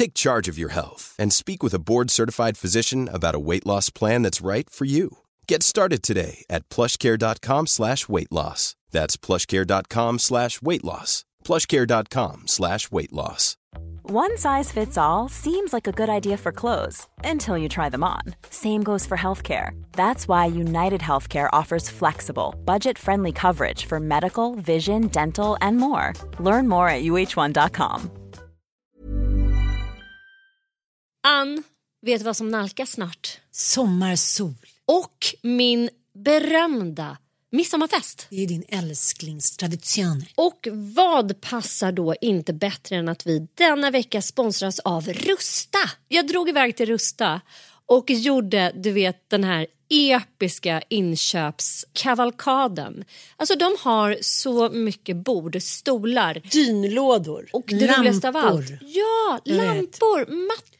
Take charge of your health and speak with a board-certified physician about a weight loss plan that's right for you. Get started today at plushcare.com slash weight loss. That's plushcare.com slash weight loss. plushcare.com slash weight loss. One size fits all seems like a good idea for clothes until you try them on. Same goes for healthcare. That's why United Healthcare offers flexible, budget friendly coverage for medical, vision, dental, and more. Learn more at uh1.com. Ann, vet du vad som nalkas snart? Sommarsol. Och min berömda midsommarfest. Det är din älsklingstradition. Och vad passar då inte bättre än att vi denna vecka sponsras av Rusta? Jag drog iväg till Rusta och gjorde, du vet, den här episka inköpskavalkaden. Alltså de har så mycket bord, stolar. Dynlådor. Och det roligaste av allt. Ja, lampor, mattor.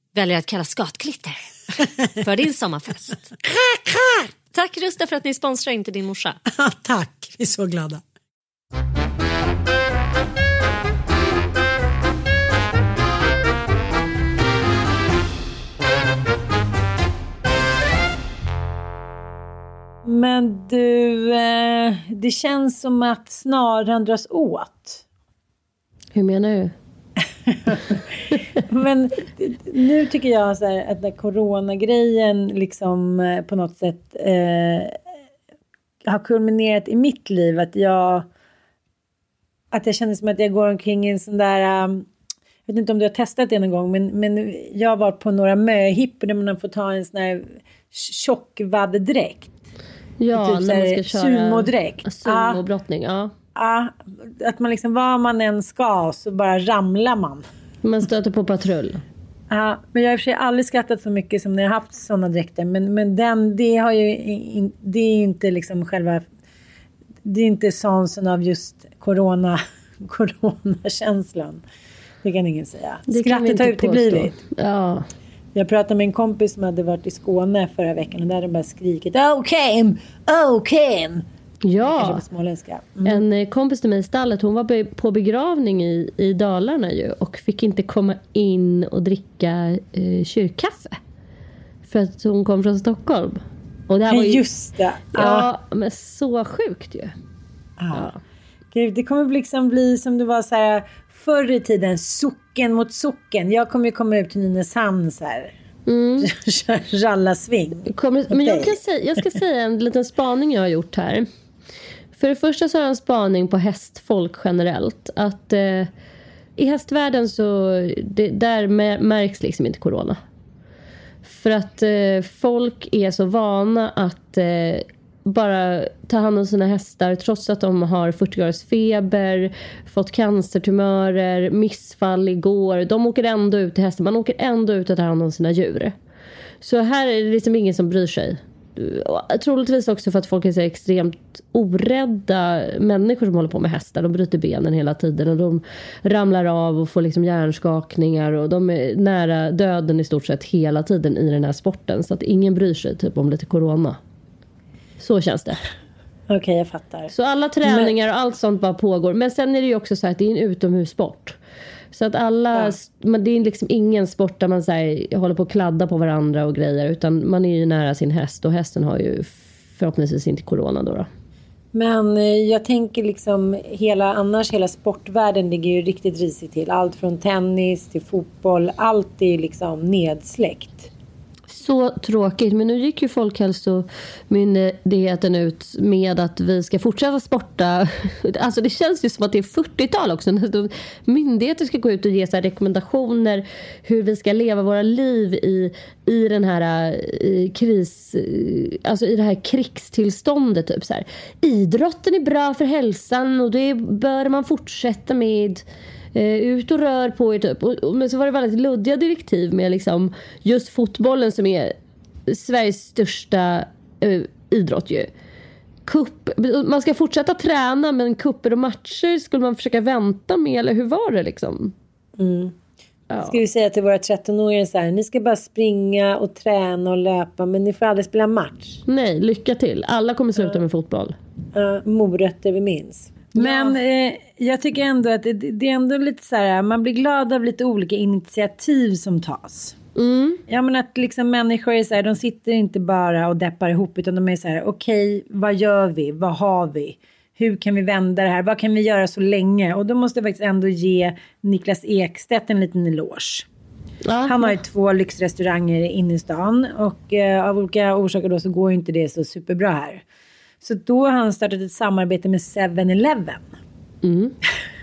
väljer att kalla skatklitter för din sommarfest. Tack Rusta för att ni sponsrar Inte din morsa. Tack, vi är så glada. Men du, eh, det känns som att snaran dras åt. Hur menar du? Men nu tycker jag så här att den coronagrejen liksom eh, på något sätt eh, har kulminerat i mitt liv. Att jag, att jag känner som att jag går omkring i en sån där... um, jag vet inte om du har testat det någon gång, men, men jag varit på några möhippor där man får ta en sån här tjock vaddedräkt. Ja, typ så här sumodräkt. Sumobrottning, ja. Ja, att man liksom, var man än ska så bara ramlar man. Man stöter på patrull. Ja, men jag har i och för sig aldrig skrattat så mycket som när jag har haft sådana dräkter. Men, men den, det, har ju, in, det är ju inte liksom själva... Det är inte essensen av just corona, coronakänslan. Det kan ingen säga. Det Skrattet har uteblivit. Ja. Jag pratade med en kompis som hade varit i Skåne förra veckan och där hade de bara skrikit Oh Kim! Oh Kim! Ja. Mm. en eh, kompis till mig i stallet hon var på begravning i, i Dalarna ju och fick inte komma in och dricka eh, kyrkkaffe. För att hon kom från Stockholm. Och det här var ju, Just det. Ja, men så sjukt ju. Ja. Gud, det kommer liksom bli som det var så här förr i tiden, socken mot socken. Jag kommer ju komma ut till Nynäshamn så här. Mm. Rallasving. Kommer, men jag, kan säga, jag ska säga en liten spaning jag har gjort här. För det första så har jag en spaning på hästfolk generellt. Att eh, i hästvärlden så det, där märks liksom inte corona. För att eh, folk är så vana att eh, bara ta hand om sina hästar trots att de har 40 graders feber, fått cancertumörer, missfall igår. De åker ändå ut till hästen. Man åker ändå ut och tar hand om sina djur. Så här är det liksom ingen som bryr sig. Och Troligtvis också för att folk är så extremt orädda människor som håller på med hästar. De bryter benen hela tiden och de ramlar av och får liksom hjärnskakningar och de är nära döden i stort sett hela tiden i den här sporten. Så att ingen bryr sig typ om lite corona. Så känns det. Okej, okay, jag fattar. Så alla träningar och allt sånt bara pågår. Men sen är det ju också så att det är en utomhussport. Så att alla, ja. det är liksom ingen sport där man så här, håller på att kladda på varandra och grejer. Utan man är ju nära sin häst och hästen har ju förhoppningsvis inte corona då. då. Men eh, jag tänker liksom hela, annars hela sportvärlden ligger ju riktigt risigt till. Allt från tennis till fotboll, allt är liksom nedsläckt så tråkigt. Men nu gick ju Folkhälsomyndigheten eh, ut med att vi ska fortsätta sporta. Alltså det känns ju som att det är 40-tal också. Alltså, Myndigheter ska gå ut och ge så rekommendationer hur vi ska leva våra liv i, i den här eh, i kris... Eh, alltså i det här krigstillståndet. Typ så här. Idrotten är bra för hälsan och det bör man fortsätta med. Eh, ut och rör på er typ. Och, och, men så var det väldigt luddiga direktiv med liksom just fotbollen som är Sveriges största eh, idrott ju. Kupp, man ska fortsätta träna men kupper och matcher skulle man försöka vänta med eller hur var det liksom? Mm. Ja. Ska vi säga till våra 13-åringar så här, ni ska bara springa och träna och löpa men ni får aldrig spela match. Nej, lycka till. Alla kommer sluta med fotboll. Uh, morötter vi minns. Men eh, jag tycker ändå att det, det, är ändå lite så här, man blir glad av lite olika initiativ som tas. Mm. Ja men att liksom människor är så här, de sitter inte bara och deppar ihop utan de är så här, okej, okay, vad gör vi, vad har vi? Hur kan vi vända det här? Vad kan vi göra så länge? Och då måste jag faktiskt ändå ge Niklas Ekstedt en liten eloge. Ja. Han har ju två lyxrestauranger inne i stan och eh, av olika orsaker då så går ju inte det så superbra här. Så då har han startat ett samarbete med 7-Eleven. Mm.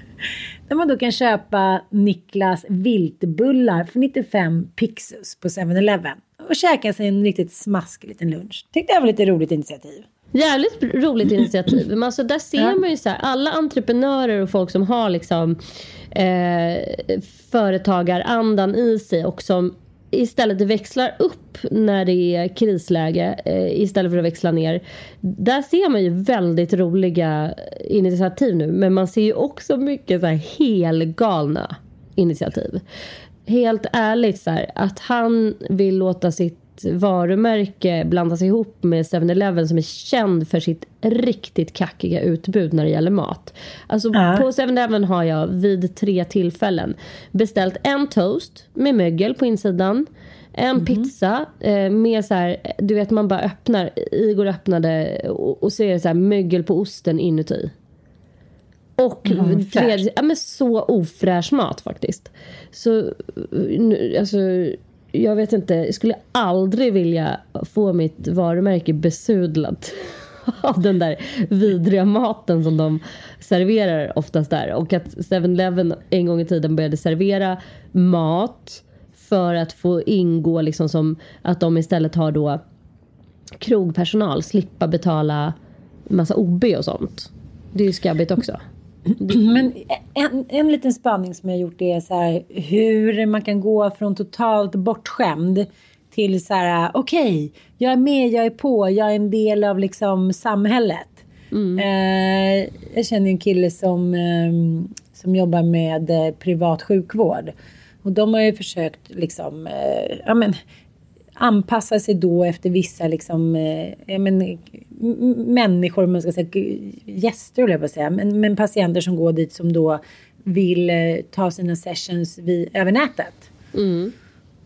Där man då kan köpa Niklas viltbullar för 95 pixus på 7-Eleven. Och käka sig en riktigt smaskig liten lunch. Tyckte jag var lite roligt initiativ. Jävligt roligt initiativ. Men alltså där ser ja. man ju så här, alla entreprenörer och folk som har liksom eh, företagarandan i sig och som istället växlar upp när det är krisläge eh, istället för att växla ner. Där ser man ju väldigt roliga eh, initiativ nu men man ser ju också mycket så här helgalna initiativ. Helt ärligt så här, att han vill låta sitt varumärke blandas ihop med 7-Eleven som är känd för sitt riktigt kackiga utbud när det gäller mat. Alltså äh. på 7-Eleven har jag vid tre tillfällen beställt en toast med mögel på insidan. En mm. pizza eh, med så här, du vet man bara öppnar, Igor öppnade och, och så är det så här mögel på osten inuti. Och mm, tredje, ja men så ofräsch mat faktiskt. Så alltså jag vet inte, jag skulle aldrig vilja få mitt varumärke besudlat av den där vidriga maten som de serverar oftast där. Och att 7-Eleven en gång i tiden började servera mat för att få ingå liksom som att de istället har då krogpersonal, slippa betala massa OB och sånt. Det är ju skabbigt också. Men en, en liten spaning som jag gjort är så här, hur man kan gå från totalt bortskämd till så här, okej, okay, jag är med, jag är på, jag är en del av liksom samhället. Mm. Eh, jag känner en kille som, eh, som jobbar med eh, privat sjukvård. Och de har ju försökt liksom, eh, ja men anpassa sig då efter vissa liksom, eh, men, människor, man ska säga, gäster jag på att säga, men, men patienter som går dit som då vill eh, ta sina sessions vid, över nätet. Mm.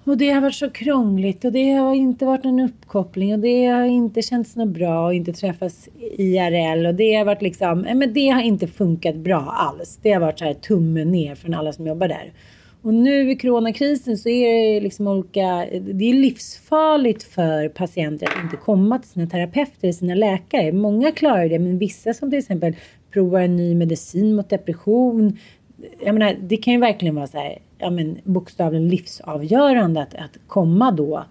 Och det har varit så krångligt och det har inte varit någon uppkoppling och det har inte känts något bra och inte träffas IRL och det har varit liksom, men det har inte funkat bra alls. Det har varit så här tummen ner från alla som jobbar där. Och nu i coronakrisen så är det liksom olika, det är livsfarligt för patienter att inte komma till sina terapeuter, eller sina läkare. Många klarar det, men vissa som till exempel provar en ny medicin mot depression. Jag menar, det kan ju verkligen vara så här, ja men bokstavligen livsavgörande att, att komma då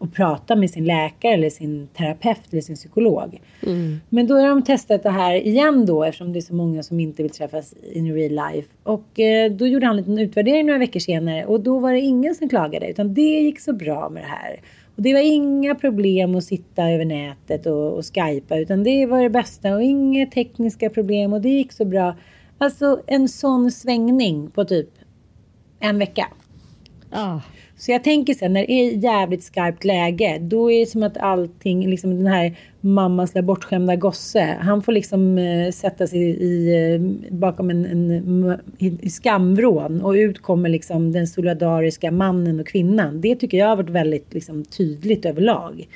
och prata med sin läkare eller sin terapeut eller sin psykolog. Mm. Men då har de testat det här igen då eftersom det är så många som inte vill träffas in real life. Och eh, då gjorde han en liten utvärdering några veckor senare och då var det ingen som klagade utan det gick så bra med det här. Och det var inga problem att sitta över nätet och, och skypa utan det var det bästa och inga tekniska problem och det gick så bra. Alltså en sån svängning på typ en vecka. Ah. Så jag tänker sen när det är jävligt skarpt läge, då är det som att allting, liksom den här mammas lilla bortskämda gosse, han får liksom eh, sätta sig i, eh, bakom en, en i, i skamvrån och ut kommer liksom den solidariska mannen och kvinnan. Det tycker jag har varit väldigt liksom, tydligt överlag.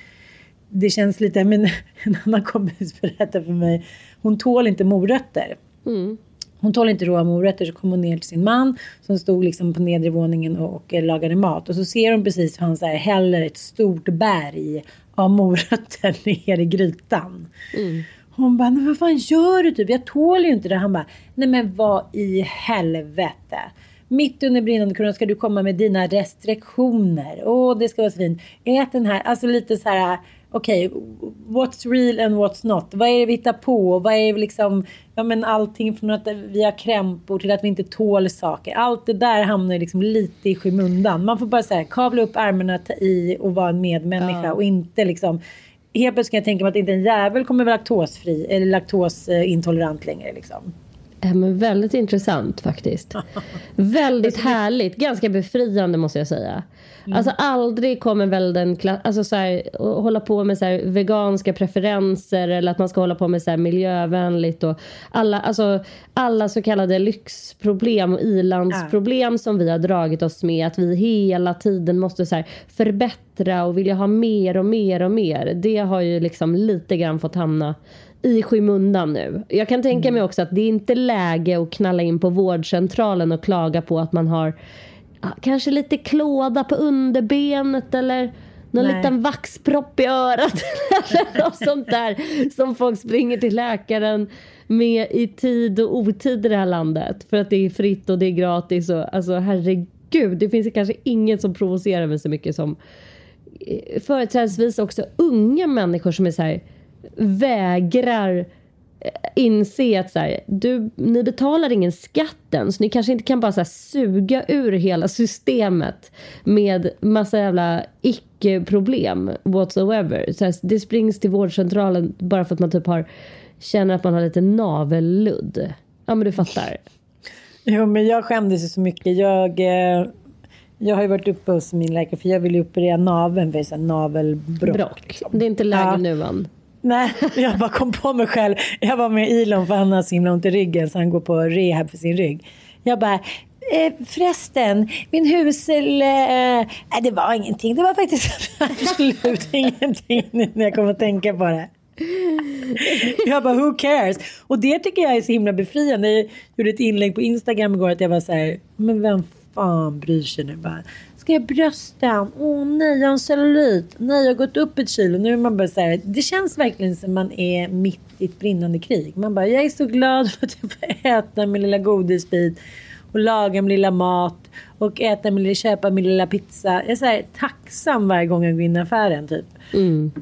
Det känns lite, men en annan kompis berättade för mig, hon tål inte morötter. Mm. Hon tål inte råa morötter så kom hon ner till sin man som stod liksom på nedre våningen och, och lagade mat. Och så ser hon precis hur han så här häller ett stort berg av morötter ner i grytan. Mm. Hon bara, men vad fan gör du typ? Jag tål ju inte det. Han bara, nej men vad i helvete. Mitt under brinnande corona ska du komma med dina restriktioner. Åh, det ska vara så fint. Ät den här. Alltså lite så här, okej, okay, what's real and what's not? Vad är det vi hittar på? Vad är liksom, ja men allting från att vi har krämpor till att vi inte tål saker. Allt det där hamnar liksom lite i skymundan. Man får bara säga kavla upp ärmarna, ta i och vara en medmänniska ja. och inte liksom Helt plötsligt kan jag tänka mig att inte en jävel kommer vara laktosfri eller laktosintolerant längre liksom. Ja, men väldigt intressant faktiskt. väldigt härligt, ganska befriande måste jag säga. Mm. Alltså aldrig kommer väl den alltså så här, hålla på med så här, veganska preferenser eller att man ska hålla på med så här, miljövänligt och alla, alltså, alla så kallade lyxproblem och ilandsproblem ja. som vi har dragit oss med. Att vi hela tiden måste så här, förbättra och vilja ha mer och mer och mer. Det har ju liksom lite grann fått hamna i skymundan nu. Jag kan tänka mig mm. också att det är inte läge att knalla in på vårdcentralen och klaga på att man har kanske lite klåda på underbenet eller någon Nej. liten vaxpropp i örat eller något sånt där som folk springer till läkaren med i tid och otid i det här landet för att det är fritt och det är gratis och alltså herregud, det finns kanske inget som provocerar mig så mycket som eh, företrädesvis också unga människor som är så här vägrar inse att så här, du, ni betalar ingen skatten så ni kanske inte kan bara så här, suga ur hela systemet med massa jävla icke-problem whatsoever. Så här, det springs till vårdcentralen bara för att man typ har känner att man har lite navelludd. Ja men du fattar. Jo men jag skämdes ju så mycket. Jag, eh, jag har ju varit uppe hos min läkare för jag vill ju operera naveln för navelbrock. Brock. Liksom. Det är inte läge ja. nu än. Nej, jag bara kom på mig själv. Jag var med Ilon för han har så himla ont i ryggen så han går på rehab för sin rygg. Jag bara, eh, förresten, min husel... Eh, nej, det var ingenting. Det var faktiskt absolut ingenting nu när jag kommer att tänka på det. Jag bara, who cares? Och det tycker jag är så himla befriande. Jag gjorde ett inlägg på Instagram igår att jag var så här, men vem fan bryr sig nu bara? Ska jag brösten? Åh oh, nej, jag har en cellulit. Nej, jag har gått upp ett kilo. Nu är man bara så här, det känns verkligen som man är mitt i ett brinnande krig. Man bara, jag är så glad för att jag får äta min lilla godisbit och laga min lilla mat och äta min lilla, köpa min lilla pizza. Jag är så här, tacksam varje gång jag går in i affären typ. Mm.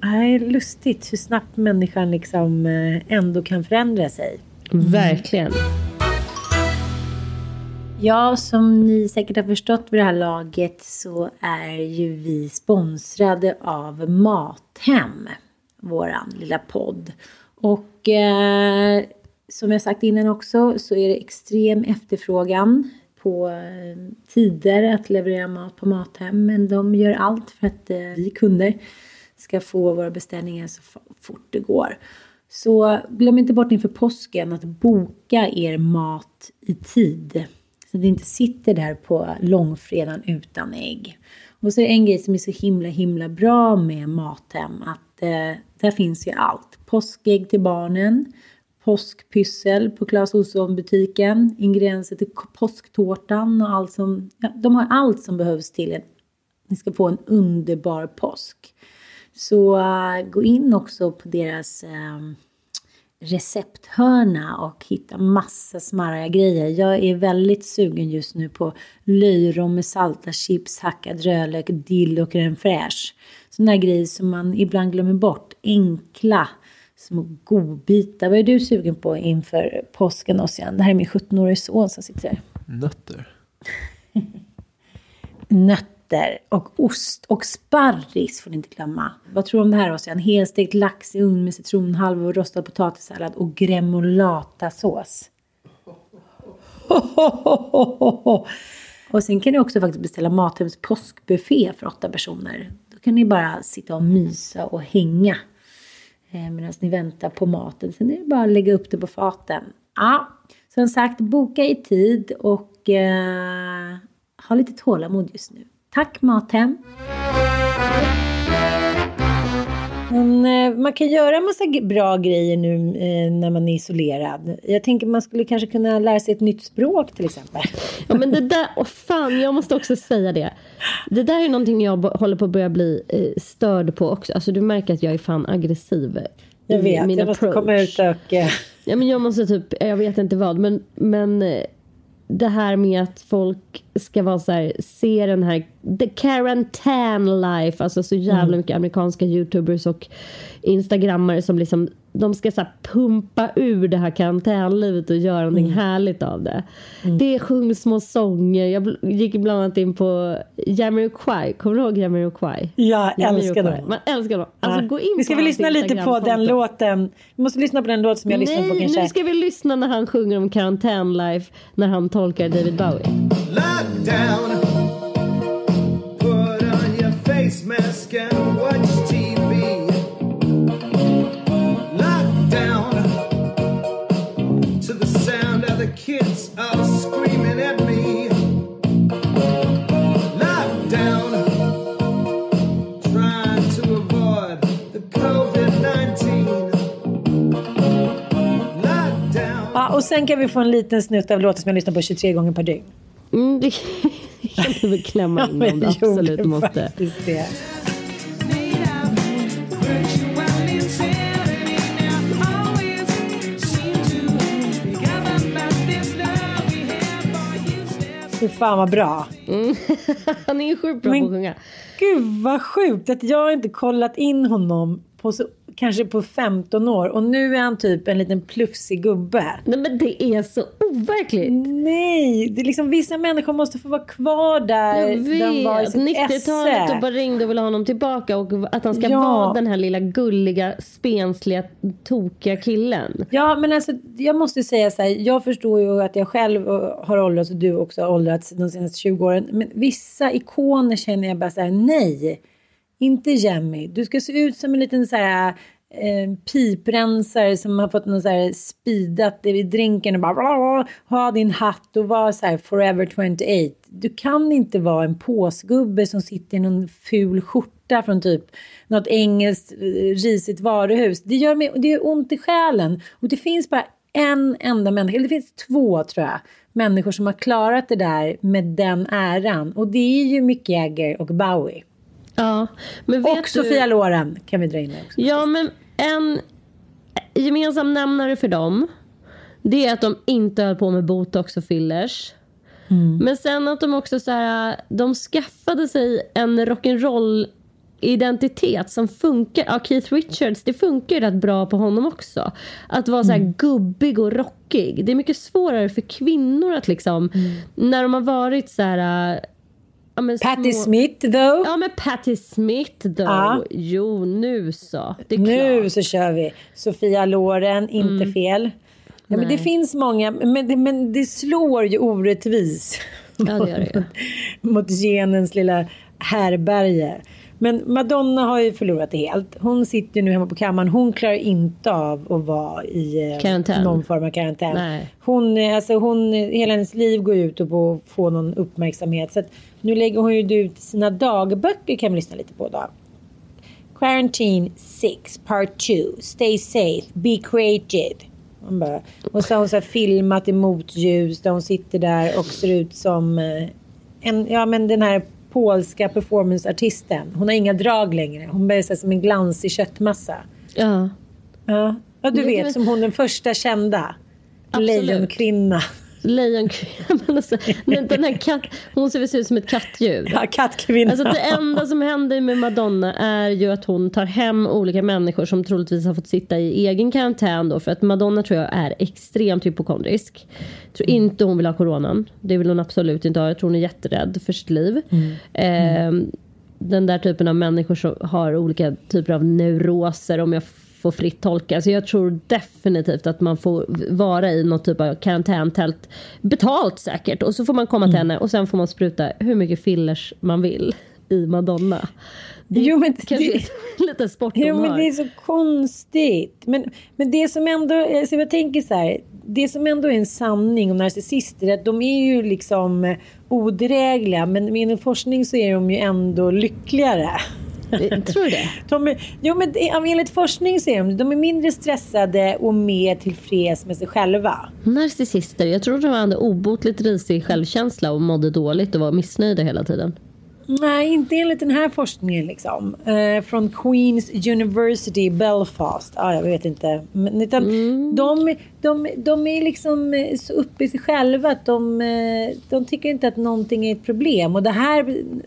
Det är lustigt hur snabbt människan liksom eh, ändå kan förändra sig. Verkligen. Ja, som ni säkert har förstått vid det här laget så är ju vi sponsrade av Mathem, våran lilla podd. Och eh, som jag sagt innan också så är det extrem efterfrågan på eh, tider att leverera mat på Mathem. Men de gör allt för att eh, vi kunder ska få våra beställningar så fort det går. Så glöm inte bort inför påsken att boka er mat i tid. Så det inte sitter där på långfredagen utan ägg. Och så är det en grej som är så himla himla bra med Mathem att eh, där finns ju allt. Påskägg till barnen, påskpyssel på Clas Ohlson-butiken, ingredienser till påsktårtan och allt som, ja, de har allt som behövs till att ni ska få en underbar påsk. Så uh, gå in också på deras uh, recepthörna och hitta massa smarriga grejer. Jag är väldigt sugen just nu på löjrom med salta chips, hackad rödlök, dill och crème fraîche. Sådana grejer som man ibland glömmer bort. Enkla små godbitar. Vad är du sugen på inför påsken Ossian? Det här är min 17-årige son som sitter här. Nötter. Nötter nötter och ost och sparris får ni inte glömma. Vad tror du om det här Ossian? Helstekt lax i ugn med citronhalvor, rostad potatissallad och gremolatasås. Och sen kan ni också faktiskt beställa Mathems påskbuffé för åtta personer. Då kan ni bara sitta och mysa och hänga eh, medan ni väntar på maten. Sen är det bara att lägga upp det på faten. Ja, som sagt, boka i tid och eh, ha lite tålamod just nu. Tack Mathem! Men eh, man kan göra en massa bra grejer nu eh, när man är isolerad. Jag tänker man skulle kanske kunna lära sig ett nytt språk till exempel. Ja men det där, oh fan jag måste också säga det. Det där är någonting jag håller på att börja bli eh, störd på också. Alltså du märker att jag är fan aggressiv. Jag vet, jag måste approach. komma ut och... Ja men jag måste typ, jag vet inte vad men, men det här med att folk ska vara så här, se den här the quarantine life, alltså så jävla mm. mycket amerikanska youtubers och instagrammare som liksom de ska så pumpa ur det här karantänlivet och göra någonting mm. härligt av det. Mm. Det sjungs små sånger. Jag gick bland annat in på Jamiroquai. Kommer du ihåg Jamiroquai? Ja, jag älskar dem. Man älskar dem. Alltså, ja. gå in vi ska väl lyssna lite på den låten. Vi måste lyssna på den låt som jag lyssnade på kanske. nu ska vi lyssna när han sjunger om karantänlife när han tolkar David Bowie. Lockdown Put on your face mask and och sen kan vi få en liten snutt av låten som jag lyssnar på 23 gånger per dygn. Mm, det kan du väl klämma in om du absolut måste. Det. Fy fan vad bra. Mm. Han är ju sjukt bra Men, på att sjunga. Gud vad sjukt att jag inte kollat in honom på så kanske på 15 år och nu är han typ en liten plufsig gubbe. Nej men det är så overkligt. Nej, det är liksom vissa människor måste få vara kvar där jag vet. de var i sitt 90-talet och bara ringde och ville ha honom tillbaka och att han ska ja. vara den här lilla gulliga, spensliga, tokiga killen. Ja men alltså jag måste säga så här, jag förstår ju att jag själv har åldrats och du också har åldrats de senaste 20 åren. Men vissa ikoner känner jag bara så här, nej. Inte Jemmy. Du ska se ut som en liten så här eh, piprensare som har fått någon så här speedat i drinken och bara bla, bla, ha din hatt och vara så här forever 28. Du kan inte vara en påsgubbe som sitter i någon ful skjorta från typ något engelskt eh, risigt varuhus. Det gör, mig, det gör ont i själen och det finns bara en enda människa, eller det finns två tror jag, människor som har klarat det där med den äran och det är ju Mick Jagger och Bowie. Ja, men vet och du... Sofia Loren kan vi dra in också. Ja, men en gemensam nämnare för dem det är att de inte höll på med botox och fillers. Mm. Men sen att de också så här, de skaffade sig en rock'n'roll identitet som funkar. Ja, Keith Richards, det funkar ju rätt bra på honom också. Att vara så här mm. gubbig och rockig. Det är mycket svårare för kvinnor att liksom, mm. när de har varit så här Ja, Patti små... Smith though. Ja men Patti Smith though. Ja. Jo nu så. nu klart. så kör vi. Sofia Loren, inte mm. fel. Ja, men det finns många, men det, men det slår ju orättvis. Ja, det gör det, mot genens lilla härberge. Men Madonna har ju förlorat det helt. Hon sitter nu hemma på kammaren. Hon klarar inte av att vara i eh, karantän. någon form av karantän. Hon, eh, alltså hon, hela hennes liv går ut på att få någon uppmärksamhet. Så nu lägger hon ju ut sina dagböcker kan vi lyssna lite på då. Quarantine 6 Part 2 Stay safe, be creative. Hon bara, och så har hon så filmat i motljus där hon sitter där och ser ut som eh, en, ja men den här polska performanceartisten. Hon har inga drag längre. Hon börjar som en glansig köttmassa. Ja. Ja, ja du vet, som hon den första kända. Lejonkvinna. Lejonkvinna. Alltså, den här katt, hon ser ut som ett kattdjur. Ja, kattkvinna. Alltså, det enda som händer med Madonna är ju att hon tar hem olika människor som troligtvis har fått sitta i egen karantän. Då, för att Madonna tror jag är extremt hypokondrisk. Jag tror mm. inte hon vill ha coronan. Det vill hon absolut inte ha. Jag tror hon är jätterädd för sitt liv. Mm. Eh, den där typen av människor som har olika typer av neuroser om jag får fritt tolka. Så jag tror definitivt att man får vara i något typ av karantäntält. Betalt säkert. Och så får man komma till mm. henne och sen får man spruta hur mycket fillers man vill i Madonna. Det jo, men det, är lite sporthumör. Jo, men det är så konstigt. Men, men det som ändå, alltså jag tänker så här, det som ändå är en sanning om narcissister är att de är ju liksom odrägliga, men inom forskning så är de ju ändå lyckligare. Tror du det? De är, jo, men enligt forskning så är de, de är mindre stressade och mer tillfreds med sig själva. Narcissister, jag tror de hade obotligt risig självkänsla och mådde dåligt och var missnöjda hela tiden. Nej, inte enligt den här forskningen. Liksom. Eh, från Queens University Belfast. Ah, jag vet inte. Men, utan mm. de, de, de är liksom eh, så uppe i sig själva att de, eh, de tycker inte att någonting är ett problem. Och det här,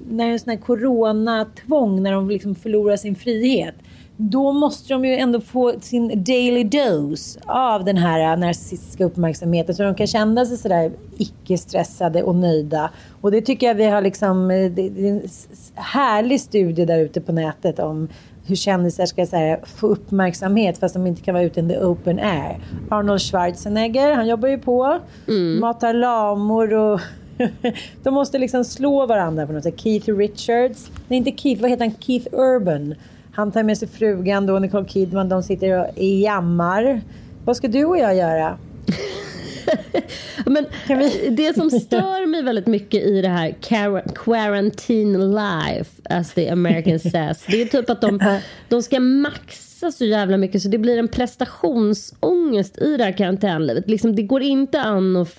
när det är en sån här coronatvång, när de liksom förlorar sin frihet då måste de ju ändå få sin daily dose av den här narcissistiska uppmärksamheten så de kan känna sig sådär icke-stressade och nöjda. Och det tycker jag vi har liksom, det är en härlig studie där ute på nätet om hur kändisar ska här, få uppmärksamhet fast de inte kan vara ute in the open air. Arnold Schwarzenegger, han jobbar ju på, mm. matar lamor och de måste liksom slå varandra på något sätt. Keith Richards, nej inte Keith, vad heter han? Keith Urban han tar med sig frugan då, Nicole Kidman. De sitter och jammar. Vad ska du och jag göra? Men vi... det som stör mig väldigt mycket i det här quarantine life, as the American says, det är typ att de, de ska maxa så jävla mycket så det blir en prestationsångest i det här karantänlivet. Liksom, det går inte an att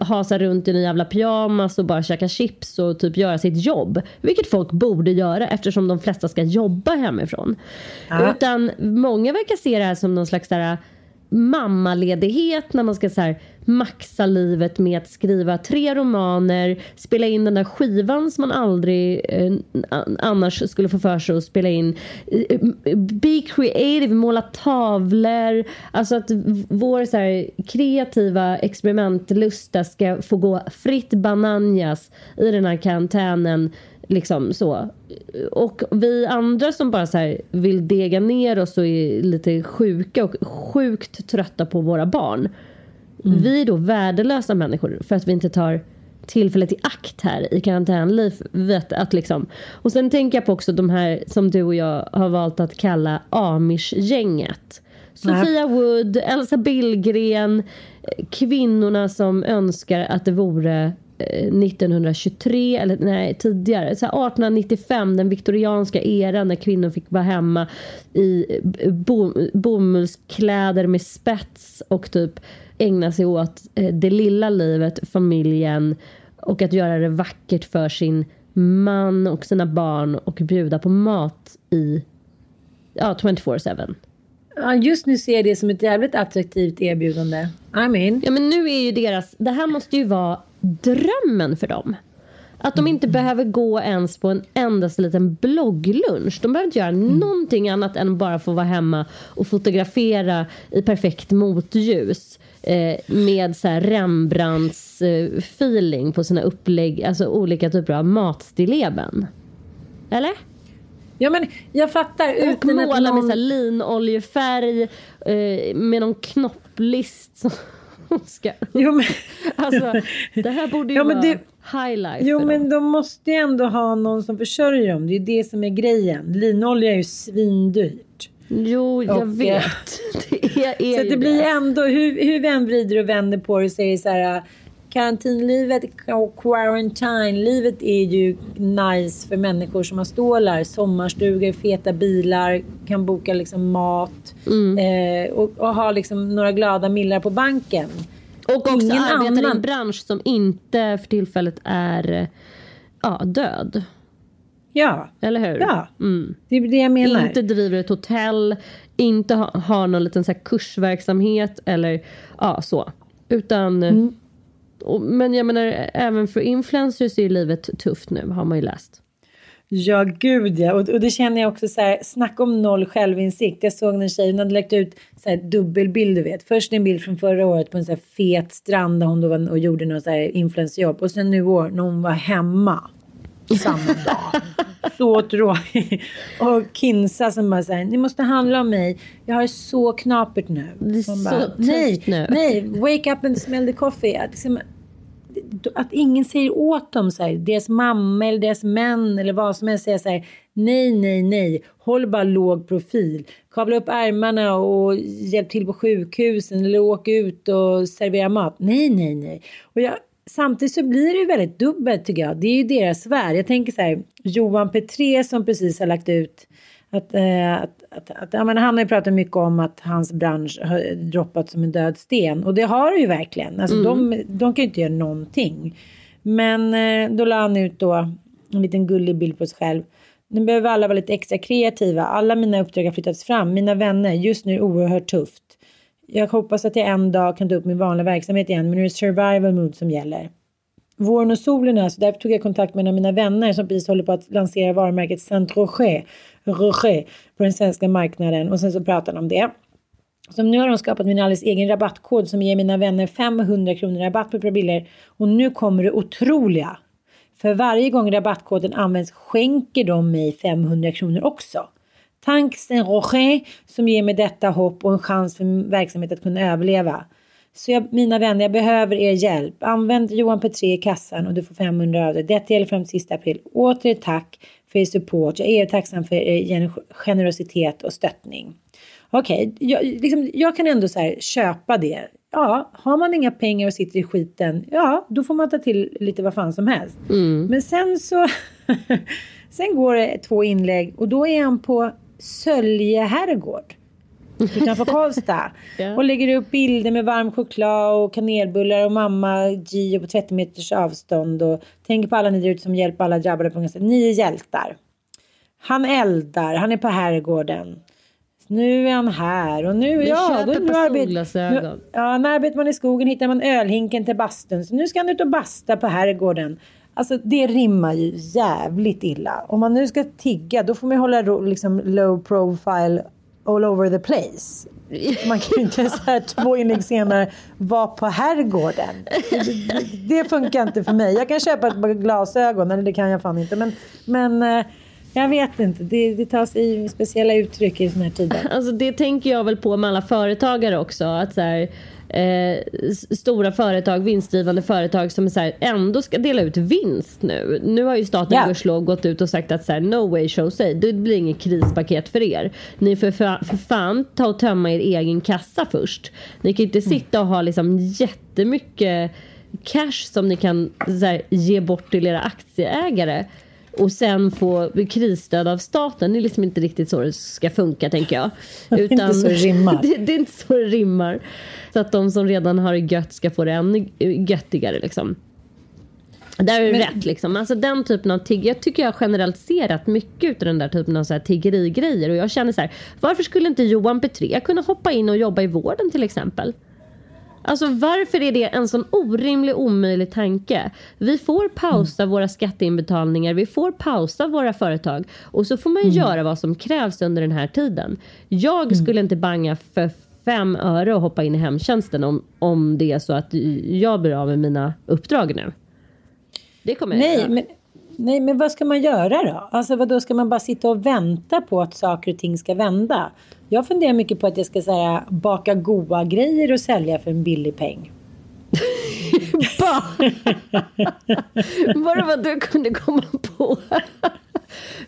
hasa runt i en jävla pyjamas och bara käka chips och typ göra sitt jobb. Vilket folk borde göra eftersom de flesta ska jobba hemifrån. Ja. Utan många verkar se det här som någon slags där mammaledighet när man ska så här, maxa livet med att skriva tre romaner, spela in den där skivan som man aldrig eh, annars skulle få för sig att spela in. Eh, be creative, måla tavlor. Alltså att vår så här, kreativa experimentlusta ska få gå fritt bananjas i den här karantänen. Liksom så. Och vi andra som bara så vill dega ner oss och är lite sjuka och sjukt trötta på våra barn Mm. Vi är då värdelösa människor för att vi inte tar tillfället i akt här i karantänlivet. Att liksom. Och sen tänker jag på också de här som du och jag har valt att kalla Amish-gänget. Sofia Wood, Elsa Billgren, kvinnorna som önskar att det vore 1923 eh, eller nej tidigare, så 1895 den viktorianska eran när kvinnor fick vara hemma i bom, bomullskläder med spets och typ ägna sig åt eh, det lilla livet, familjen och att göra det vackert för sin man och sina barn och bjuda på mat i ja, 24-7. Ja, just nu ser jag det som ett jävligt attraktivt erbjudande. I mean. Ja, men nu är ju deras... Det här måste ju vara drömmen för dem. Att de inte mm. behöver gå ens på en endaste liten blogglunch. De behöver inte göra mm. någonting annat än bara få vara hemma och fotografera i perfekt motljus eh, med så här Rembrandts eh, feeling på sina upplägg, alltså olika typer av matstilleben. Eller? Ja men jag fattar. Och måla någon... med så här linoljefärg eh, med någon knopplist ska... Jo, men... alltså, det här borde ju ja, vara det... highlight Jo men de måste ju ändå ha någon som försörjer dem. Det är det som är grejen. Linolja är ju svindyrt. Jo, jag och, eh, vet. Det är, är så det blir ändå, hur, hur vi än vrider och vänder på det så är det så här karantinlivet och quarantine-livet är ju nice för människor som har stålar. Sommarstugor, feta bilar, kan boka liksom mat mm. eh, och, och ha liksom några glada millar på banken. Och också Ingen arbetar annan... i en bransch som inte för tillfället är ja, död. Ja. Eller hur? Ja, mm. det är det jag menar. Inte driver ett hotell, inte ha, har någon liten så kursverksamhet eller ja, så. Utan, mm. Och, men jag menar även för influencers är livet tufft nu har man ju läst. Ja, gud ja. Och, och det känner jag också så här, snacka om noll självinsikt. Jag såg en tjej, hon hade lagt ut så här dubbelbild, du vet. Först en bild från förra året på en så här fet strand där hon då var och gjorde något så här influencerjobb. Och sen nu år när hon var hemma samma dag. så tråkigt. Och Kinsa som bara säger, ni måste handla om mig. Jag har så knapert nu. Det är så tufft nej, nu. nej, wake up and smell the coffee. Liksom, att ingen säger åt dem så här, deras mamma eller deras män eller vad som helst säger så här, nej, nej, nej, håll bara låg profil. Kavla upp ärmarna och hjälp till på sjukhusen eller åk ut och servera mat. Nej, nej, nej. Och jag, samtidigt så blir det ju väldigt dubbelt tycker jag. Det är ju deras värld. Jag tänker så här, Johan Petré som precis har lagt ut att, eh, att, att, att ja, men han har ju pratat mycket om att hans bransch har droppat som en död sten. Och det har det ju verkligen. Alltså de, de kan ju inte göra någonting. Men eh, då la han ut då en liten gullig bild på sig själv. Nu behöver alla vara lite extra kreativa. Alla mina uppdrag har flyttats fram. Mina vänner, just nu är det oerhört tufft. Jag hoppas att jag en dag kan ta upp min vanliga verksamhet igen, men nu är det survival mood som gäller. Våren och solen är så därför tog jag kontakt med en av mina vänner som precis håller på att lansera varumärket Saint Roger, Roger på den svenska marknaden och sen så pratar de om det. Så nu har de skapat min alldeles egen rabattkod som ger mina vänner 500 kronor rabatt på bilder Och nu kommer det otroliga. För varje gång rabattkoden används skänker de mig 500 kronor också. Tanks en Roger som ger mig detta hopp och en chans för min verksamhet att kunna överleva. Så jag, mina vänner, jag behöver er hjälp. Använd Johan Petré i kassan och du får 500 av det. Detta gäller fram till sista april. Åter tack för er support. Jag är tacksam för er gener- generositet och stöttning. Okej, jag, liksom, jag kan ändå så köpa det. Ja, har man inga pengar och sitter i skiten, ja, då får man ta till lite vad fan som helst. Men sen så, sen går det två inlägg och då är han på Sölje herrgård utanför Karlstad. Ja. Och lägger upp bilder med varm choklad och kanelbullar och mamma Gio på 30 meters avstånd. Och tänker på alla ni där ute som hjälper alla drabbade på något sätt. Ni är hjältar. Han eldar, han är på herrgården. Nu är han här och nu, Vi ja, då, nu på arbet- solglasögon. nu- Ja, när arbetar man i skogen hittar man ölhinken till bastun. Så nu ska han ut och basta på herrgården. Alltså det rimmar ju jävligt illa. Om man nu ska tigga då får man hålla liksom low profile all over the place. Man kan ju inte så här två inlägg senare vara på herrgården. Det, det, funkar inte för mig. Jag kan köpa ett par glasögon, eller det kan jag fan inte. Men, men eh, jag vet inte. Det, det tar sig speciella uttryck i såna här tider. Alltså det tänker jag väl på med alla företagare också. Att så här, eh, stora företag, vinstdrivande företag som så här, ändå ska dela ut vinst nu. Nu har ju staten gudskelov gått ut och sagt att så här, no way show say, det blir inget krispaket för er. Ni får för, för fan ta och tömma er egen kassa först. Ni kan inte sitta och ha liksom jättemycket cash som ni kan här, ge bort till era aktieägare och sen få krisstöd av staten. Det är liksom inte riktigt så det ska funka tänker jag. är inte så det rimmar. Det, det är inte så det rimmar. Så att de som redan har det gött ska få det ännu göttigare liksom. Där är det rätt liksom. Alltså den typen av tigg. Jag tycker jag generellt ser rätt mycket ut av den där typen av så här tiggerigrejer. Och jag känner så här. Varför skulle inte Johan Petré kunna hoppa in och jobba i vården till exempel? Alltså varför är det en sån orimlig omöjlig tanke? Vi får pausa våra skatteinbetalningar, vi får pausa våra företag och så får man ju göra vad som krävs under den här tiden. Jag skulle inte banga för fem öre och hoppa in i hemtjänsten om, om det är så att jag blir av med mina uppdrag nu. Det kommer jag Nej göra. men, nej, men vad ska man göra då? Alltså vad då ska man bara sitta och vänta på att saker och ting ska vända? Jag funderar mycket på att jag ska här, baka goda grejer och sälja för en billig peng. Bara vad du kunde komma på.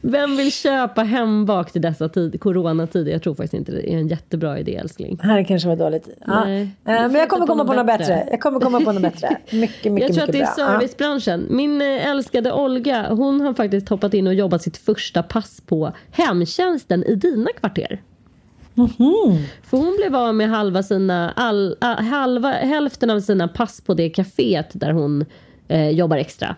Vem vill köpa hembak till dessa tid, coronatider? Jag tror faktiskt inte det är en jättebra idé älskling. Det här kanske var dåligt. Ja. Nej, Eh, men jag kommer komma på något bättre. bättre. Jag kommer komma på något bättre. Mycket, mycket, Jag tror att det är. Ja. servicebranschen. Min eh, älskade Olga, hon har faktiskt hoppat in och jobbat sitt första pass på hemtjänsten i dina kvarter. För hon blev av med halva sina, all, halva, hälften av sina pass på det kaféet där hon eh, jobbar extra.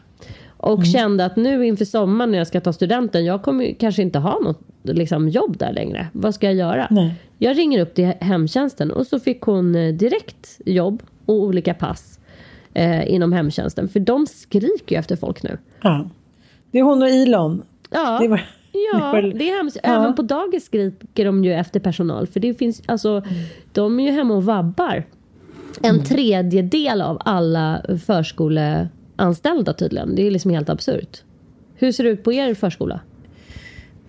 Och kände att nu inför sommaren när jag ska ta studenten, jag kommer kanske inte ha något liksom, jobb där längre. Vad ska jag göra? Nej. Jag ringer upp till hemtjänsten och så fick hon eh, direkt jobb och olika pass eh, inom hemtjänsten. För de skriker ju efter folk nu. Ja. Det är hon och Elon. Ja, Det var- ja det är hemskt. Ja. Även på dagis skriker de ju efter personal. För det finns, alltså, de är ju hemma och vabbar. En Mm. tredjedel av alla förskoleanställda tydligen. Det är liksom helt absurt. Hur ser det ut på er förskola?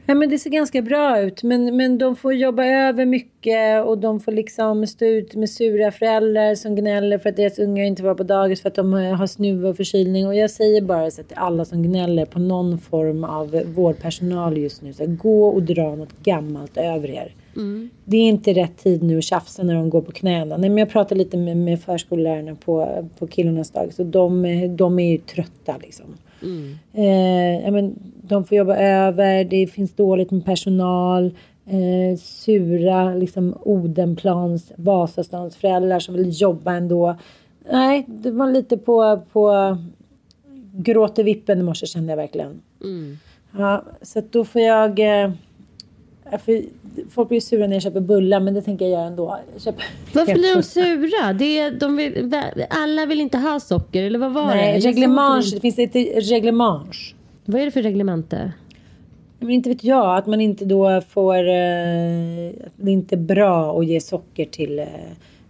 Ja, men det ser ganska bra ut, men, men de får jobba över mycket och de får liksom stå ut med sura föräldrar som gnäller för att deras ungar inte var på dagis för att de har snuva och förkylning. Och jag säger bara så till alla som gnäller på någon form av vårdpersonal just nu, så här, gå och dra något gammalt över er. Mm. Det är inte rätt tid nu att tjafsa när de går på knäna. Nej, men jag pratade lite med, med förskollärarna på, på killarnas dagis och de, de är ju trötta liksom. Mm. Eh, ja, men de får jobba över, det finns dåligt med personal. Eh, sura liksom Odenplans, Vasastans föräldrar som vill jobba ändå. Nej, det var lite på, på gråter vippen i morse kände jag verkligen. Mm. Ja, så då får jag... Eh, för folk blir sura när jag köper bullar, men det tänker jag göra ändå. Jag Varför blir de sura? Det är, de vill, alla vill inte ha socker, eller vad var Nej, det? Reglemange, det finns ett reglemange. Vad är det för reglemente? Men inte vet jag, att man inte då får... Eh, att det inte är bra att ge socker till, eh,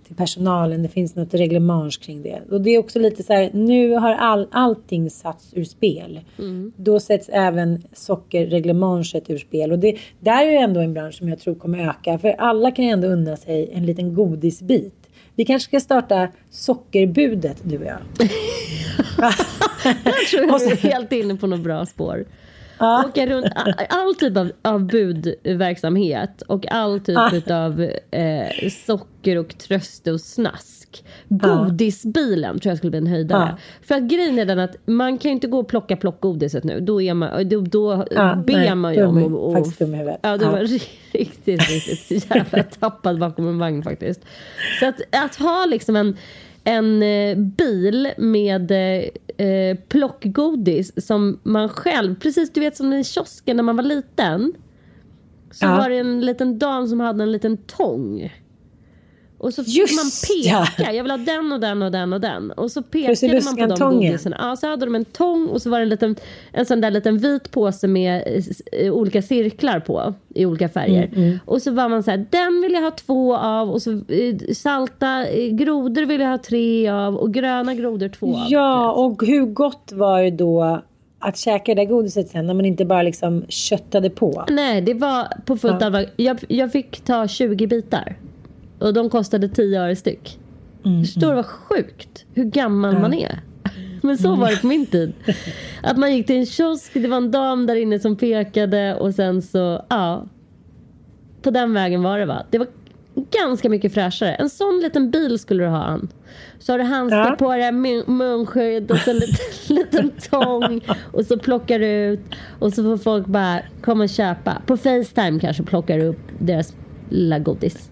till personalen. Det finns något reglemange kring det. Och det är också lite så här, nu har all, allting satts ur spel. Mm. Då sätts även sockerreglemanget ur spel. Och det där är ju ändå en bransch som jag tror kommer öka. För alla kan ju ändå unna sig en liten godisbit. Vi kanske ska starta sockerbudet, du och jag. jag tror jag är helt inne på något bra spår. Ja. Åka runt all, typ av, av budverksamhet och all typ ja. av eh, socker och tröst och snask. Godisbilen tror jag skulle bli en höjdare. Ja. För att grejen är den att man kan ju inte gå och plocka plockgodiset nu. Då, är man, då, då ja, ber nej, man ju om... Och, och, faktiskt dum i huvudet. Ja, det var riktigt, riktigt jävla tappad bakom en vagn faktiskt. Så att, att ha liksom en en eh, bil med eh, plockgodis som man själv, precis du vet som i kiosken när man var liten. Så ja. var det en liten dam som hade en liten tång. Och så fick Just man peka. Ja. Jag vill ha den och den och den och den. Och så pekade man på de godisarna. Ja, så hade de en tång och så var det en, liten, en sån där liten vit påse med eh, olika cirklar på i olika färger. Mm, mm. Och så var man så här, den vill jag ha två av och så eh, salta eh, grodor vill jag ha tre av och gröna grodor två av. Ja, och hur gott var det då att käka det där godiset sen när man inte bara liksom köttade på? Nej, det var på fullt ja. allvar. Jag, jag fick ta 20 bitar. Och de kostade 10 öre styck. Mm, Förstår du mm. vad sjukt? Hur gammal ja. man är. Men så var det på min tid. Att man gick till en kiosk, det var en dam där inne som pekade och sen så, ja. På den vägen var det va. Det var ganska mycket fräschare. En sån liten bil skulle du ha Ann. Så har du handskar ja. på dig, munskydd och så en liten, liten tång. Och så plockar du ut och så får folk bara komma och köpa. På Facetime kanske plockar du upp deras lilla godis.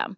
system.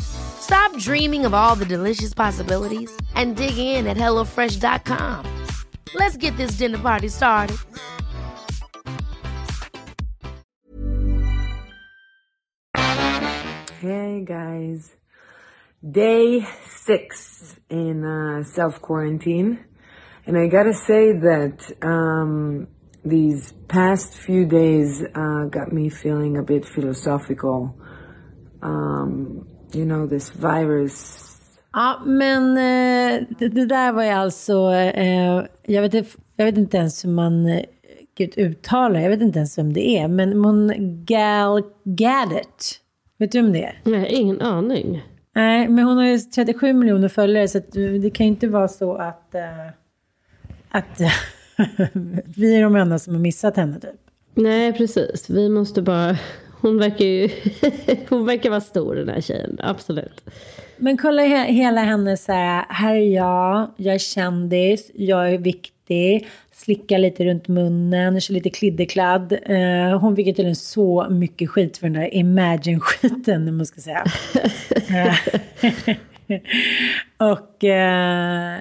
Stop dreaming of all the delicious possibilities and dig in at HelloFresh.com. Let's get this dinner party started. Hey guys. Day six in uh, self quarantine. And I gotta say that um, these past few days uh, got me feeling a bit philosophical. Um, you know, this virus. Ja, men eh, det, det där var ju alltså, eh, jag, vet, jag vet inte ens hur man eh, gud, uttalar, jag vet inte ens vem det är, men hon Gal Gadot, vet du om det är? Nej, ingen aning. Nej, men hon har ju 37 miljoner följare så det kan ju inte vara så att, att vi är de enda som har missat henne typ. Nej, precis. Vi måste bara... Hon verkar ju... hon verkar vara stor den här tjejen, absolut. Men kolla he hela hennes så här, här är jag, jag är kändis, jag är viktig, slickar lite runt munnen, kör lite klidderkladd. Eh, hon fick ju tydligen så mycket skit för den där Imagine-skiten, om man ska säga. och... Eh,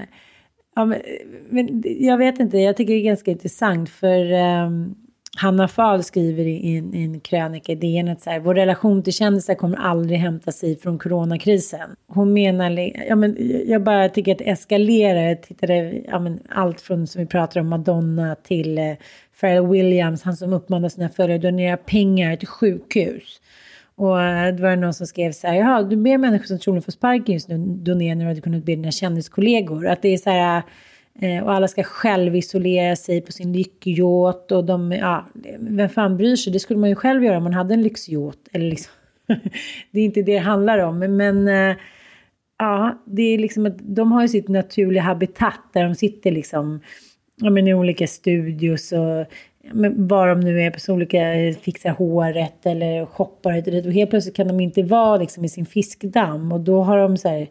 ja, men, men, jag vet inte, jag tycker det är ganska intressant för um, Hanna Fahl skriver i en, i en krönika i DN att så här, vår relation till kändisar kommer aldrig hämta sig från coronakrisen. Hon menar, ja, men, jag bara tycker att det eskalerar. Jag tittade, ja, men, allt från som vi pratar om Madonna till eh, Pharrell Williams, han som uppmanar sina följare att donera pengar till sjukhus. Och eh, det var någon som skrev så här, jaha, du ber människor som troligen får sparken just nu donera när du hade kunnat be dina kändiskollegor. Att det är så här, Eh, och alla ska självisolera sig på sin lyckyacht och de, ja, vem fan bryr sig? Det skulle man ju själv göra om man hade en lyxyacht. Eller liksom, det är inte det det handlar om, men eh, ja, det är liksom att de har ju sitt naturliga habitat där de sitter liksom, ja men i olika studios och men var de nu är på olika, eh, fixar håret eller shoppar hit och dit. Och helt plötsligt kan de inte vara liksom i sin fiskdamm och då har de så här,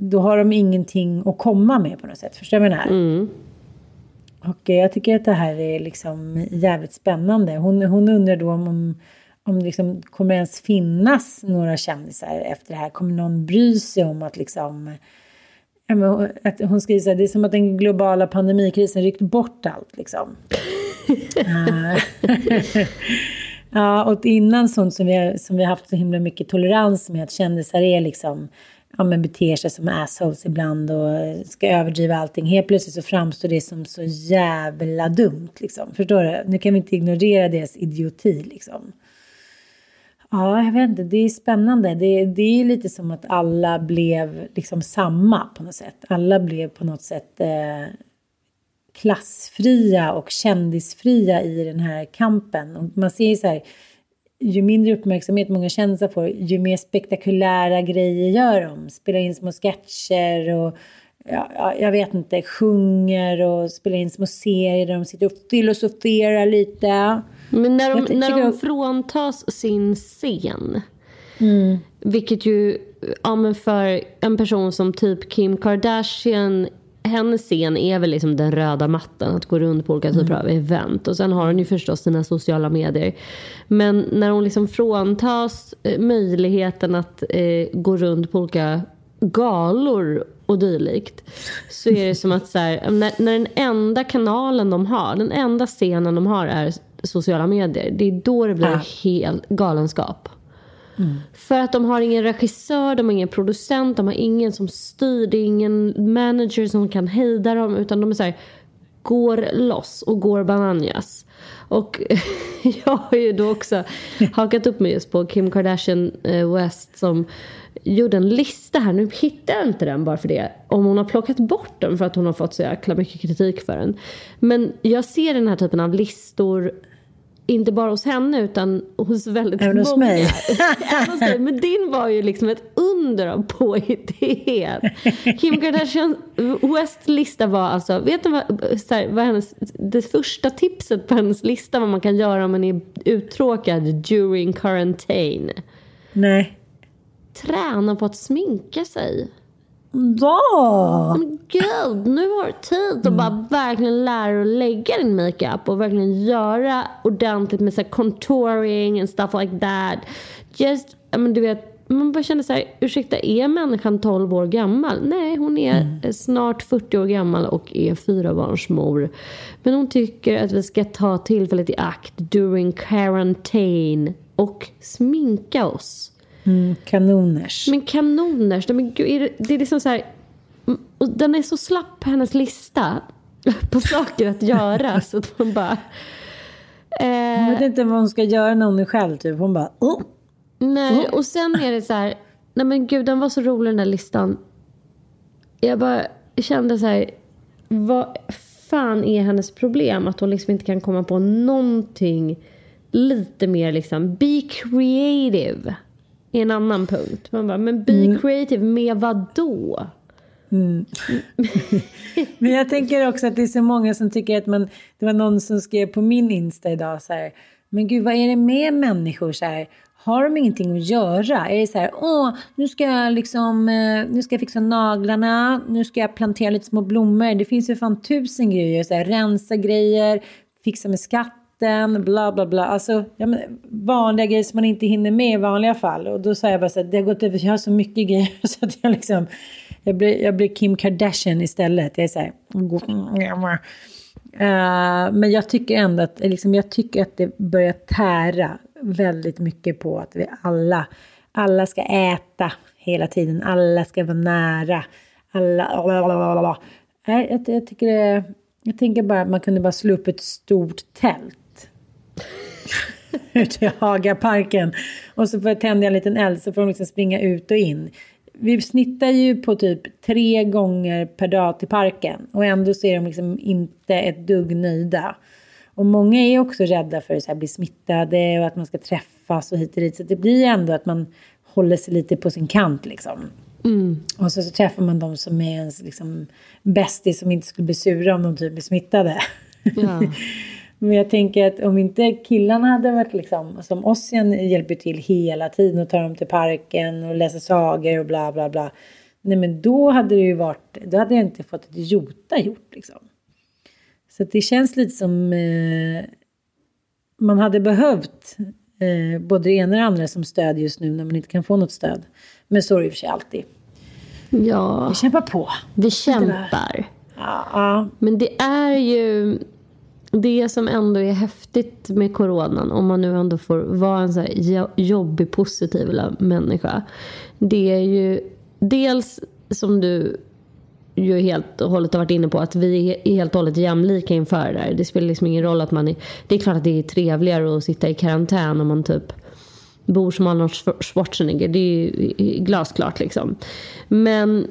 då har de ingenting att komma med på något sätt. Förstår du vad jag menar? Mm. Och jag tycker att det här är liksom jävligt spännande. Hon, hon undrar då om, om, om liksom kommer ens finnas några kändisar efter det här. Kommer någon bry sig om att liksom att hon skriver så här, det är som att den globala pandemikrisen ryckt bort allt liksom. ja, och innan sånt som vi, som vi haft så himla mycket tolerans med, att kändisar är liksom, ja men beter sig som assholes ibland och ska överdriva allting. Helt plötsligt så framstår det som så jävla dumt liksom. Förstår du? Nu kan vi inte ignorera deras idioti liksom. Ja, jag vet inte. Det är spännande. Det, det är lite som att alla blev liksom samma på något sätt. Alla blev på något sätt eh, klassfria och kändisfria i den här kampen. Och man ser ju så här, ju mindre uppmärksamhet många kändisar får, ju mer spektakulära grejer gör de. Spelar in små sketcher och ja, jag vet inte, sjunger och spelar in små serier där de sitter och filosoferar lite. Men när de, när de fråntas sin scen, mm. vilket ju ja, men för en person som typ Kim Kardashian hennes scen är väl liksom den röda mattan, att gå runt på olika typer av event. Och sen har hon ju förstås sina sociala medier. Men när hon liksom fråntas eh, möjligheten att eh, gå runt på olika galor och dylikt. Så är det som att så här, när, när den enda kanalen de har, den enda scenen de har är sociala medier. Det är då det blir Ja. helt galenskap. För att de har ingen regissör, de har ingen producent, de har ingen som styr, det är ingen manager som kan hejda dem utan de är så här, går loss och går bananas. Och jag har ju då också hakat upp mig just på Kim Kardashian eh, West som gjorde en lista här. Nu hittar jag inte den bara för det. Om hon har plockat bort den för att hon har fått så jäkla mycket kritik för den. Men jag ser den här typen av listor inte bara hos henne utan hos väldigt Även hos många. mig. Även hos dig. Men din var ju liksom ett under av påhittighet. Kim Kardashian Wests lista var alltså, vet du vad, så här, vad hennes, det första tipset på hennes lista vad man kan göra om man är uttråkad during quarantine. Nej. Träna på att sminka sig. Ja! Men gud, nu har du tid att bara verkligen lära dig att lägga din makeup och verkligen göra ordentligt med så contouring and stuff like that. Just, ja, men du vet, man bara känner så här, ursäkta, är människan 12 år gammal? Nej, hon är snart 40 år gammal och är fyrabarnsmor. Men hon tycker att vi ska ta tillfället i akt during quarantine och sminka oss. Mm, kanoners. Men kanoners, gud, är det, det är liksom så här, och den är så slapp hennes lista på saker att göra så att man bara... Hon Eh, vet inte vad hon ska göra när hon är själv. Typ. Hon bara... Oh. nej, och sen är det så här, nej men gud den var så rolig den där listan. Jag bara kände så här, vad fan är hennes problem? Att hon liksom inte kan komma på någonting lite mer liksom, be creative. Är en annan punkt. Man bara, men be creative med vad då? Men jag tänker också att det är så många som tycker att man... Det var någon som skrev på min Insta idag så här. Men gud, vad är det med människor så här? Har de ingenting att göra? Är det så här, åh, nu ska jag liksom, eh, nu ska jag fixa naglarna, nu ska jag plantera lite små blommor. Det finns ju fan tusen grejer, så här, rensa grejer, fixa med vatten, bla bla bla. Alltså, ja, men, vanliga grejer som man inte hinner med i vanliga fall. Och då sa jag bara så här, det har gått över, jag har så mycket grejer så att jag liksom, jag blir, jag blir Kim Kardashian istället. Jag är så här, eh, men jag tycker ändå att, liksom, jag tycker att det börjar tära väldigt mycket på att vi alla, alla ska äta hela tiden, alla ska vara nära, alla... Nej, eh, jag, jag, tycker det, jag tänker bara att man kunde bara slå upp ett stort tält ute i Hagaparken och så får jag tända en liten eld så får de liksom springa ut och in. Vi snittar ju på typ tre gånger per dag till parken och ändå så är de liksom inte ett dugg nöjda. Och många är också rädda för att bli smittade och att man ska träffas och hit och dit. Så det blir ändå att man håller sig lite på sin kant liksom. Och så, så träffar man de som är ens liksom, bästis som inte skulle bli sura om de typ blir smittade. Ja. Men jag tänker att om inte killarna hade varit liksom, som Ossian hjälper till hela tiden och tar dem till parken och läser sagor och bla bla bla. Nej men då hade det ju varit, då hade jag inte fått ett jota gjort liksom. Så det känns lite som eh, man hade behövt eh, både det ena och det andra som stöd just nu när man inte kan få något stöd. Men så är det i och för sig alltid. ja, Vi kämpar på. vi kämpar. Ja, ja. Men det är ju det som ändå är häftigt med coronan, om man nu ändå får vara en så här jobbig, positiv människa. Det är ju dels som du ju helt och hållet har varit inne på att vi är helt och hållet jämlika inför det där. Det spelar liksom ingen roll att man är... Det är klart att det är trevligare att sitta i karantän om man typ bor som Arnold Schwarzenegger. Det är ju glasklart liksom. Men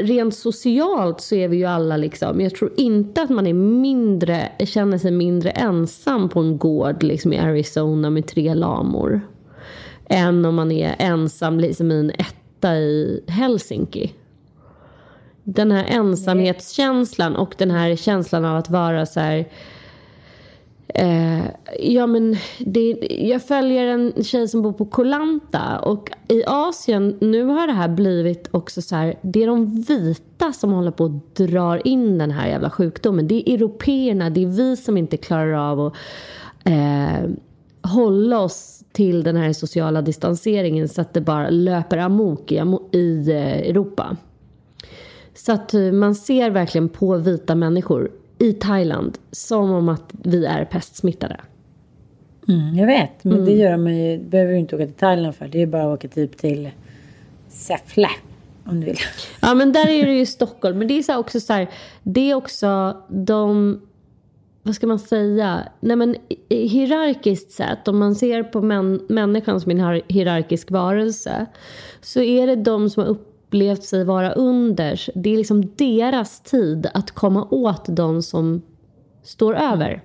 rent socialt så är vi ju alla liksom, jag tror inte att man är mindre, känner sig mindre ensam på en gård liksom i Arizona med tre lamor. Än om man är ensam liksom i en etta i Helsinki. Den här ensamhetskänslan och den här känslan av att vara så här Eh, ja, men det, jag följer en tjej som bor på Kolanta och i Asien nu har det här blivit också så här, det är de vita som håller på att dra in den här jävla sjukdomen. Det är européerna, det är vi som inte klarar av att eh, hålla oss till den här sociala distanseringen så att det bara löper amok i, i eh, Europa. Så att eh, man ser verkligen på vita människor i Thailand som om att vi är pestsmittade. Mm, jag vet, men mm. det gör man ju, behöver du inte åka till Thailand för. Det är bara att åka typ till Säffle om du vill. Ja, men där är det ju Stockholm. Men det är så också så här, det är också de, vad ska man säga, nej men hierarkiskt sett, om man ser på män, människan som en hierarkisk varelse, så är det de som har upp upplevt sig vara under. Det är liksom deras tid att komma åt de som står över.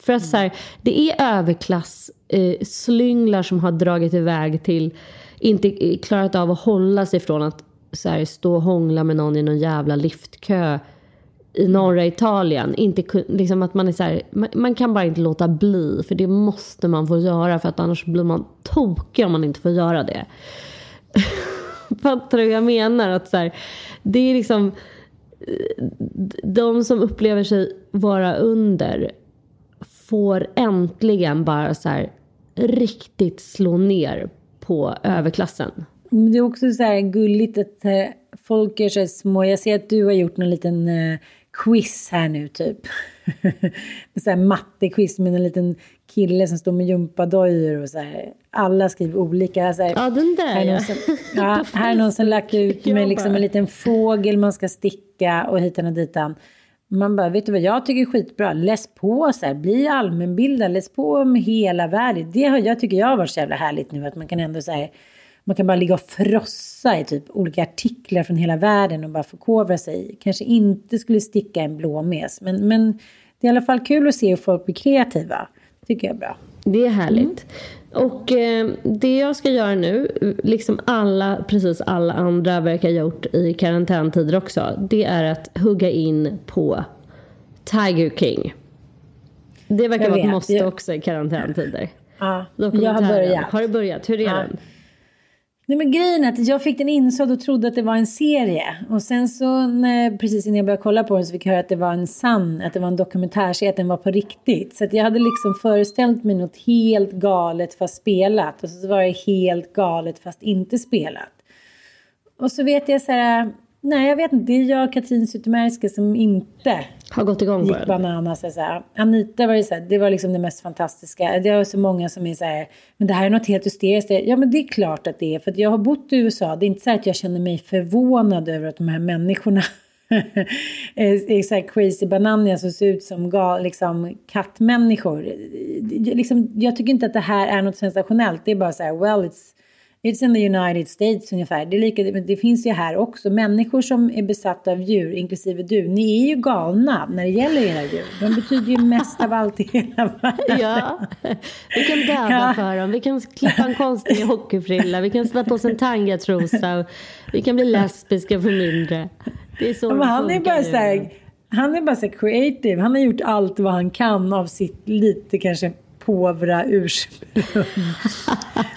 För att så här, det är överklass eh, som har dragit iväg till, inte klarat av att hålla sig från att så här, stå och hångla med någon i någon jävla liftkö i norra Italien. Inte, liksom att man, är så här, man, man, kan bara inte låta bli, för det måste man få göra för att annars blir man tokig om man inte får göra det. Fattar du hur jag menar? Att så här, det är liksom de som upplever sig vara under får äntligen bara så här riktigt slå ner på överklassen. Det är också så här gulligt att eh, folk är så små. Jag ser att du har gjort någon liten eh, quiz här nu typ. så här mattequiz med en liten kille som står med gympadojor och så här. Alla skriver olika. Så här, ja, den där här är någon som, ja. här är någon som lagt ut med liksom en liten fågel man ska sticka och hitan och ditan. Man bara, vet du vad jag tycker är skitbra? Läs på så här, bli allmänbildad, läs på om hela världen. Det har jag tycker jag har varit så jävla härligt nu att man kan ändå säga man kan bara ligga och frossa i typ olika artiklar från hela världen och bara förkovra sig. Kanske inte skulle sticka en blåmes, men, men det är i alla fall kul att se hur folk blir kreativa. tycker jag är bra. Det är härligt. Mm. Och eh, det jag ska göra nu, liksom alla, precis alla andra verkar ha gjort i karantäntider också, det är att hugga in på Tiger King. Det verkar vara ett måste också i karantäntider. Ja, jag har börjat. Har du börjat? Hur är ja. den? Nej men grejen är att jag fick den insåld och trodde att det var en serie. Och sen så när, precis innan jag började kolla på den så fick jag höra att det var en sann, att det var en dokumentärserie, att den var på riktigt. Så att jag hade liksom föreställt mig något helt galet fast spelat. Och så var det helt galet fast inte spelat. Och så vet jag så här, Nej, jag vet inte. Det är jag, Katrin Zytomierska, som inte har gått igång gick bananas. Så här. Anita var ju så här, det var liksom det mest fantastiska. Det är så många som är så här, men det här är något helt hysteriskt. Ja, men det är klart att det är. För jag har bott i USA. Det är inte så att jag känner mig förvånad över att de här människorna är så crazy bananas och ser ut som gal, liksom, kattmänniskor. Liksom, jag tycker inte att det här är något sensationellt. Det är bara så här, well, it's It's in the United States ungefär. Det, lika, det finns ju här också. Människor som är besatta av djur, inklusive du, ni är ju galna när det gäller era djur. De betyder ju mest av allt i hela världen. Ja, vi kan döda ja. för dem. Vi kan klippa en konstig hockeyfrilla. Vi kan sätta på oss en tangatrosa. Vi kan bli lesbiska för mindre. Det är så ja, han är bara så här, Han är bara så creative. Han har gjort allt vad han kan av sitt lite kanske påvra ursprung.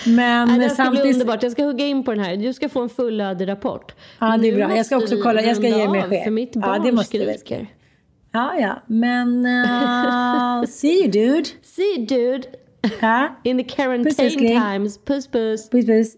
Men Nej, det ska samtidigt... bli underbart. Jag ska hugga in på den här. Du ska få en fullödig rapport. Ja, det är bra. Jag ska också kolla. Jag ska ge mig chef. För mitt barn ja, det måste skriker. Ja, ja. Men uh, see you dude. See you dude. Ja. In the quarantine puss, times. Puss puss. Puss puss.